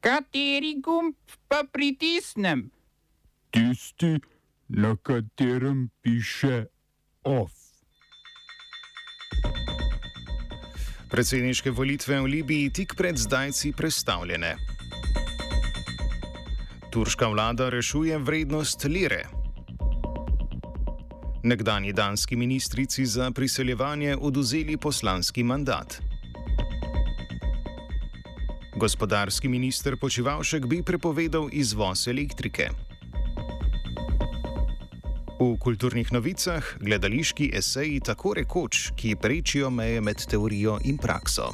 Kateri gumb pa pritisnem? Tisti, na katerem piše OF. Predsedniške volitve v Libiji tik pred zdajci predstavljene. Turška vlada rešuje vrednost lire. Nekdani danski ministrici za priseljevanje oduzeli poslanski mandat. Gospodarski minister Počivalšek bi prepovedal izvoz elektrike. V kulturnih novicah gledališki eseji tako rekoč, ki prečijo meje med teorijo in prakso.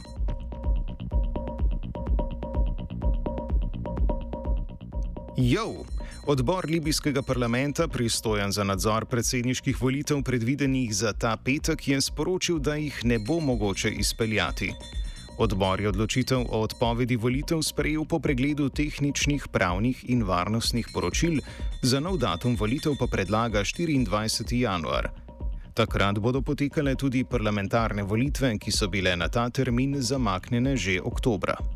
Jo! Odbor libijskega parlamenta, pristojen za nadzor predsedniških volitev, predvidenih za ta petek, je sporočil, da jih ne bo mogoče izpeljati. Odbor je odločitev o odpovedi volitev sprejel po pregledu tehničnih, pravnih in varnostnih poročil, za nov datum volitev pa predlaga 24. januar. Takrat bodo potekale tudi parlamentarne volitve, ki so bile na ta termin zamaknjene že oktobra.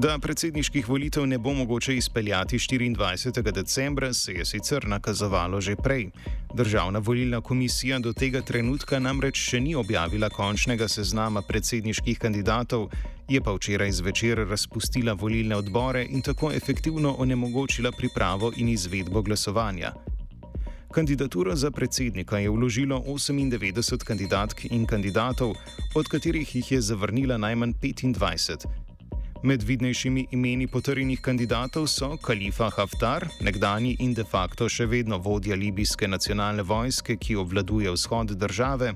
Da predsedniških volitev ne bo mogoče izpeljati 24. decembra, se je sicer nakazovalo že prej. Državna volilna komisija do tega trenutka namreč še ni objavila končnega seznama predsedniških kandidatov, je pa včeraj zvečer razpustila volilne odbore in tako efektivno onemogočila pripravo in izvedbo glasovanja. Kandidaturo za predsednika je vložilo 98 kandidatk in kandidatov, od katerih jih je zavrnila najmanj 25. Med vidnejšimi imeni potrjenih kandidatov so Kalifa Haftar, nekdani in de facto še vedno vodja libijske nacionalne vojske, ki obvladuje vzhod države,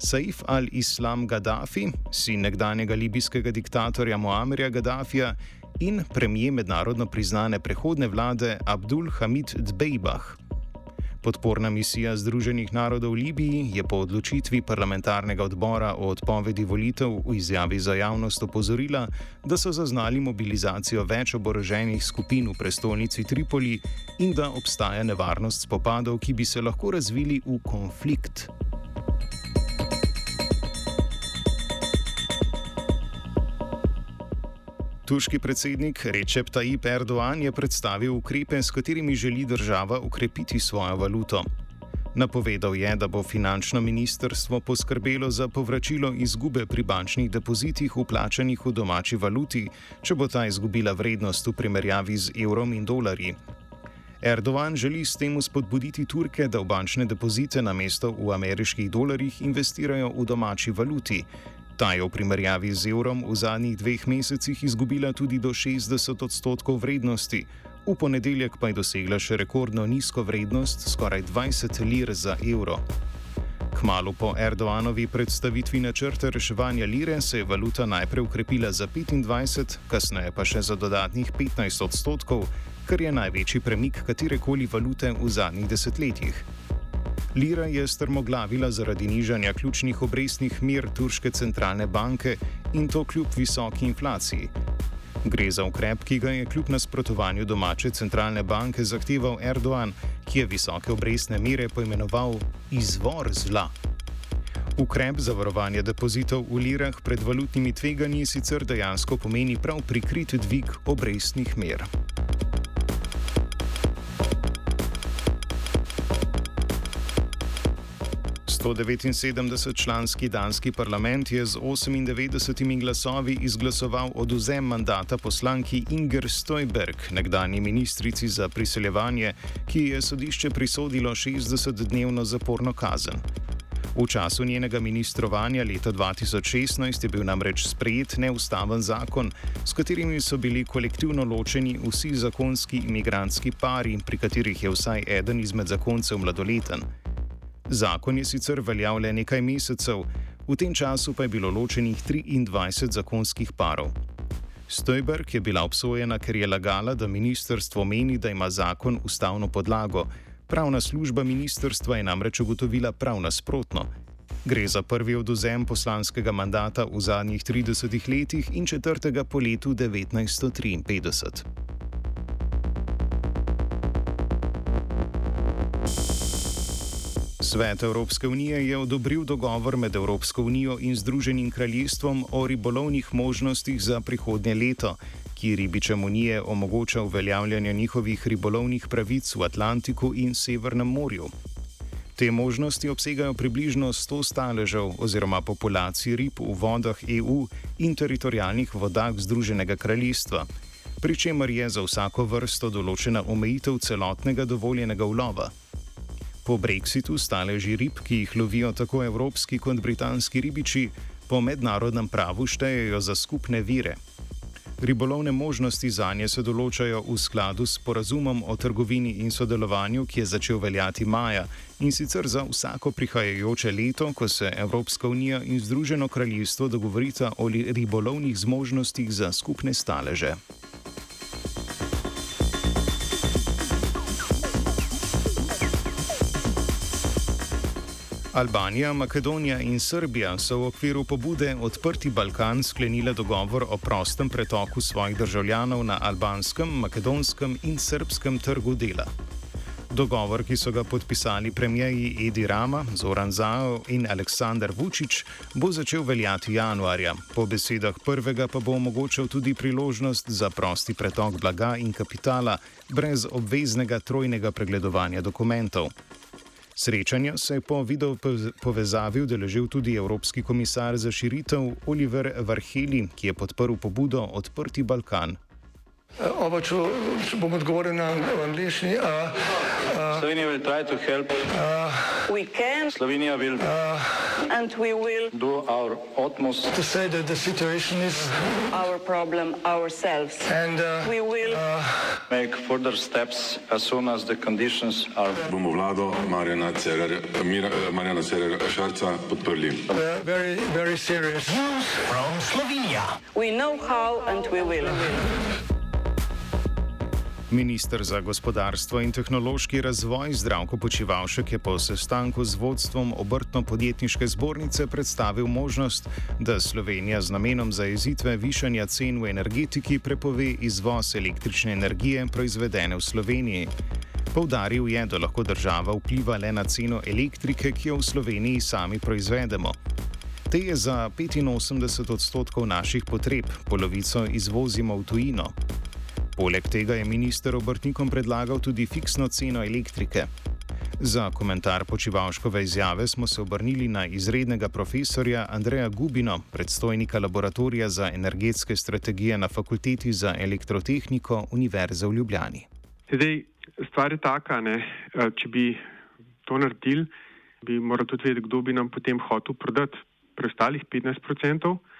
Saif al-Islam Gaddafi, sin nekdanjega libijskega diktatorja Muamerja Gaddafija in premijer mednarodno priznane prehodne vlade Abdul Hamid Dbejbah. Podporna misija Združenih narodov v Libiji je po odločitvi parlamentarnega odbora o odpovedi volitev v izjavi za javnost opozorila, da so zaznali mobilizacijo več oboroženih skupin v prestolnici Tripoli in da obstaja nevarnost spopadov, ki bi se lahko razvili v konflikt. Turški predsednik Recep Tayyip Erdoğan je predstavil ukrepe, s katerimi želi država ukrepiti svojo valuto. Napovedal je, da bo finančno ministrstvo poskrbelo za povračilo izgube pri bančnih depozitih vplačanih v domači valuti, če bo ta izgubila vrednost v primerjavi z evrom in dolarji. Erdoğan želi s tem spodbuditi Turke, da v bančne depozite na mesto v ameriških dolarjih investirajo v domači valuti, Ta je v primerjavi z evrom v zadnjih dveh mesecih izgubila tudi do 60 odstotkov vrednosti, v ponedeljek pa je dosegla še rekordno nizko vrednost, skoraj 20 lir za evro. Kmalo po Erdoanovi predstavitvi načrta reševanja lire se je valuta najprej ukrepila za 25, kasneje pa še za dodatnih 15 odstotkov, kar je največji premik katerekoli valute v zadnjih desetletjih. Lira je strmoglavila zaradi nižanja ključnih obrestnih mer turške centralne banke in to kljub visoki inflaciji. Gre za ukrep, ki ga je kljub nasprotovanju domače centralne banke zahteval Erdoğan, ki je visoke obrestne mere poimenoval izvor zla. Ukrep za varovanje depozitov v lirah pred valutnimi tveganji sicer dejansko pomeni prav prikrit dvig obrestnih mer. 179-članski danski parlament je z 98 glasovi izglasoval oduzem mandata poslanki Inger Stojberg, nekdani ministrici za priseljevanje, ki je sodišče prisodilo 60-dnevno zaporno kazen. V času njenega ministrovanja leta 2016 je bil namreč sprejet neustaven zakon, s katerimi so bili kolektivno ločeni vsi zakonski imigrantski pari, pri katerih je vsaj eden izmed zakoncev mladoleten. Zakon je sicer veljal le nekaj mesecev, v tem času pa je bilo ločenih 23 zakonskih parov. Stojberg je bila obsojena, ker je lagala, da ministrstvo meni, da ima zakon ustavno podlago. Pravna služba ministrstva je namreč ugotovila prav nasprotno. Gre za prvi oduzem poslanskega mandata v zadnjih 30 letih in četrtega po letu 1953. Svet Evropske unije je odobril dogovor med Evropsko unijo in Združenim kraljestvom o ribolovnih možnostih za prihodnje leto, ki ribičem unije omogoča uveljavljanje njihovih ribolovnih pravic v Atlantiku in Severnem morju. Te možnosti obsegajo približno 100 staležev oziroma populacij rib v vodah EU in teritorijalnih vodah Združenega kraljestva, pri čemer je za vsako vrsto določena omejitev celotnega dovoljenega ulova. Po brexitu staleži rib, ki jih lovijo tako evropski kot britanski ribiči, po mednarodnem pravu štejejo za skupne vire. Ribolovne možnosti za nje se določajo v skladu s porazumom o trgovini in sodelovanju, ki je začel veljati maja in sicer za vsako prihajajoče leto, ko se Evropska unija in Združeno kraljestvo dogovorita o ribolovnih zmožnostih za skupne staleže. Albanija, Makedonija in Srbija so v okviru pobude Odprti Balkan sklenile dogovor o prostem pretoku svojih državljanov na albanskem, makedonskem in srpskem trgu dela. Dogovor, ki so ga podpisali premijeji Edi Rama, Zoran Zao in Aleksandar Vučić, bo začel veljati januarja. Po besedah prvega pa bo omogočal tudi priložnost za prosti pretok blaga in kapitala brez obveznega trojnega pregledovanja dokumentov. Srečanja se je po video povezavi udeležil tudi Evropski komisar za širitev Oliver Varheli, ki je podprl pobudo Odprti Balkan. Oba, če bom odgovoril na angliški. Slovenija bo poskušala pomagati. Slovenija bo naredila svoj utmost, da bo rekla, da je situacija naš problem, sami. In bomo naredili nadaljnje korake, as soon as the conditions are. Bomo vlado Marjana Cererera Šarca podprli. Very, very serious. From Slovenija. We know how and we will. Ministr za gospodarstvo in tehnološki razvoj Zdravko Počivalšek je po sestanku z vodstvom obrtno-podjetniške zbornice predstavil možnost, da Slovenija z namenom zajezitve višanja cen v energetiki prepove izvoz električne energije proizvedene v Sloveniji. Poudaril je, da lahko država vpliva le na ceno elektrike, ki jo v Sloveniji sami proizvedemo. Te je za 85 odstotkov naših potreb, polovico izvozimo v tujino. Poleg tega je minister obrtnikom predlagal tudi fiksno ceno elektrike. Za komentar počivalškove izjave smo se obrnili na izrednega profesorja Andreja Gubino, predstojnika laboratorija za energetske strategije na Fakulteti za elektrotehniko Univerze v Ljubljani. Zdaj, stvar je taka, ne, če bi to naredili, bi morali tudi vedeti, kdo bi nam potem hotel prodati preostalih 15 odstotkov. Eh,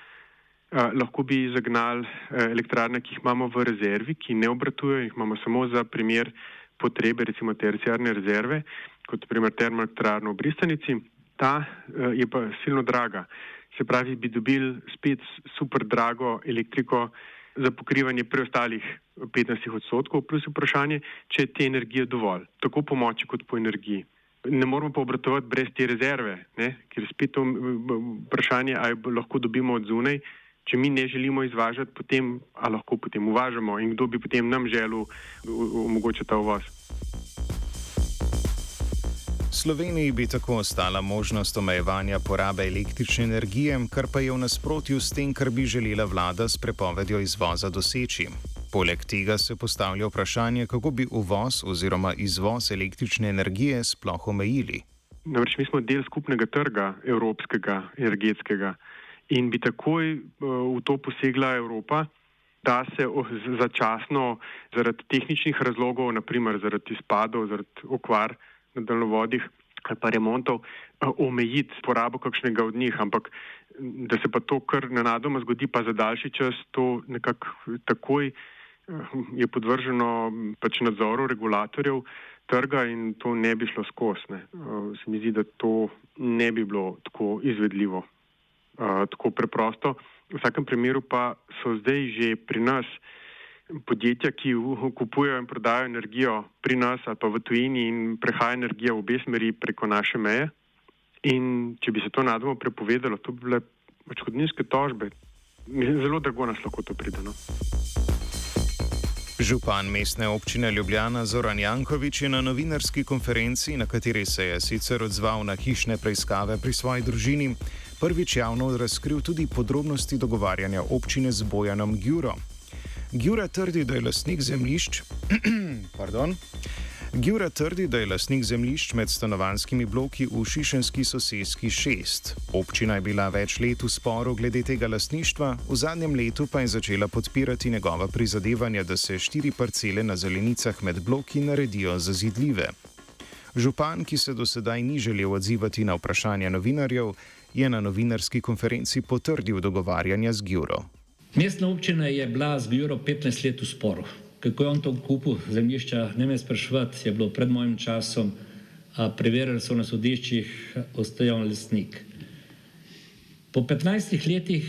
lahko bi zagnali eh, elektrarne, ki jih imamo v rezervi, ki ne obratujejo, jih imamo samo za primer potrebe, recimo terciarne rezerve, kot primer termoelektrarno v Bristanici. Ta eh, je pa silno draga. Se pravi, bi dobili spet super drago elektriko za pokrivanje preostalih 15 odstotkov, plus vprašanje, če je te energije dovolj, tako po moči kot po energiji. Ne moramo pa obratovati brez te rezerve, ne? ker spet to vprašanje, ali lahko dobimo od zunaj, če mi ne želimo izvažati, potem lahko potem uvažamo in kdo bi potem nam želel omogočiti ta uvoz. Sloveniji bi tako ostala možnost omejevanja porabe električne energije, kar pa je v nasprotju s tem, kar bi želela vlada s prepovedjo izvoza doseči. Poleg tega se postavlja vprašanje, kako bi uvoz oziroma izvoz električne energije sploh omejili. Namreč mi smo del skupnega trga, evropskega, energetskega in bi takoj eh, v to posegla Evropa, da se začasno zaradi tehničnih razlogov, naprimer zaradi izpadov, zaradi okvar na daljnovodih ali pa remontov, eh, omejiti porabo kakšnega od njih, ampak da se pa to kar nenadoma zgodi, pa za daljši čas, to nekako takoj eh, je podvrženo pač nadzoru regulatorjev trga in to ne bi šlo skosne. Se mi zdi, da to ne bi bilo tako izvedljivo tako preprosto. V vsakem primeru pa so zdaj že pri nas podjetja, ki kupujejo in prodajo energijo pri nas ali pa v tujini in prehaja energija v obe smeri preko naše meje. In če bi se to nadamo prepovedalo, to bi bile odškodninske tožbe. Zelo drago nas lahko to pridano. Župan mestne občine Ljubljana Zoran Jankovič je na novinarski konferenci, na kateri se je sicer odzval na hišne preiskave pri svoji družini, prvič javno razkril tudi podrobnosti dogovarjanja občine z Bojanom Gjuro. Gjura trdi, da je lastnik zemljišč. pardon. Gjura trdi, da je lasnik zemljišč med stanovanskimi bloki v Šišenski sosedski 6. Občina je bila več let v sporu glede tega lasništva, v zadnjem letu pa je začela podpirati njegova prizadevanja, da se štiri parcele na zelenicah med bloki naredijo zazidljive. Župan, ki se do sedaj ni želel odzivati na vprašanja novinarjev, je na novinarski konferenci potrdil dogovarjanja z Gjuro. Mestna občina je bila z Gjuro 15 let v sporu kako je on to kupil zemljišča, ne me sprašvati, je bilo pred mojim časom, preverili so na sodiščih, ostajal lesnik. Po 15 letih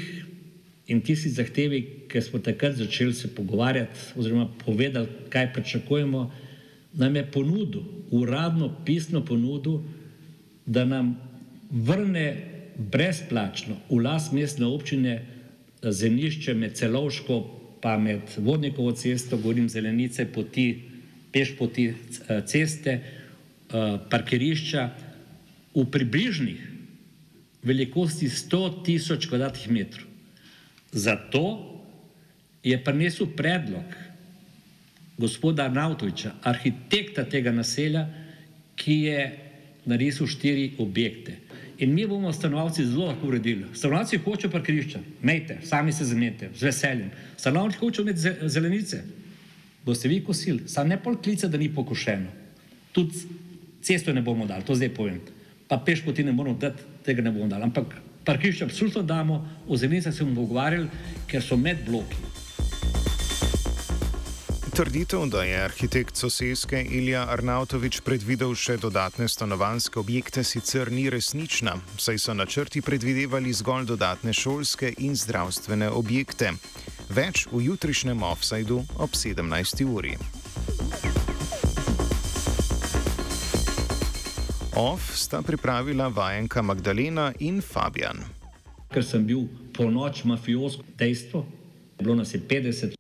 in tisti zahtevi, ki smo takrat začeli se pogovarjati oziroma povedali, kaj pričakujemo, nam je ponudil, uradno pisno ponudil, da nam vrne brezplačno v las mestne občine zemljišče med celovško pa med vodnikovo cesto, govorim zelenice, poti, peš poti eh, ceste, eh, parkirišča v približnih velikosti 100 tisoč kvadratnih metrov. Zato je prinesel predlog gospoda Arnautoviča, arhitekta tega naselja, ki je narisal štiri objekte. In mi bomo stanovalci zelo lahko uredili. Stanovalci hočejo parkirišča, mejte, sami se zamenjate, z veseljem. Stanovalci hočejo imeti zelenice, boste vi kosili, sam ne pol klica, da ni pokošeno. Tudi cesto ne bomo dali, to zdaj povem. Pa peš poti ne moramo dati, tega ne bomo dali. Ampak parkirišče absolutno damo, o zelenicah se bomo pogovarjali, ker so med bloki. Trditev, da je arhitekt sosedske Ilja Arnautovič predvidel še dodatne stanovanske objekte, sicer ni resnična, saj so načrti predvidevali zgolj dodatne šolske in zdravstvene objekte. Več v jutrišnjem offsajdu ob 17. uri. Off sta pripravila vajenka Magdalena in Fabian. Ker sem bil po noč mafiosko dejstvo, bilo nas je 50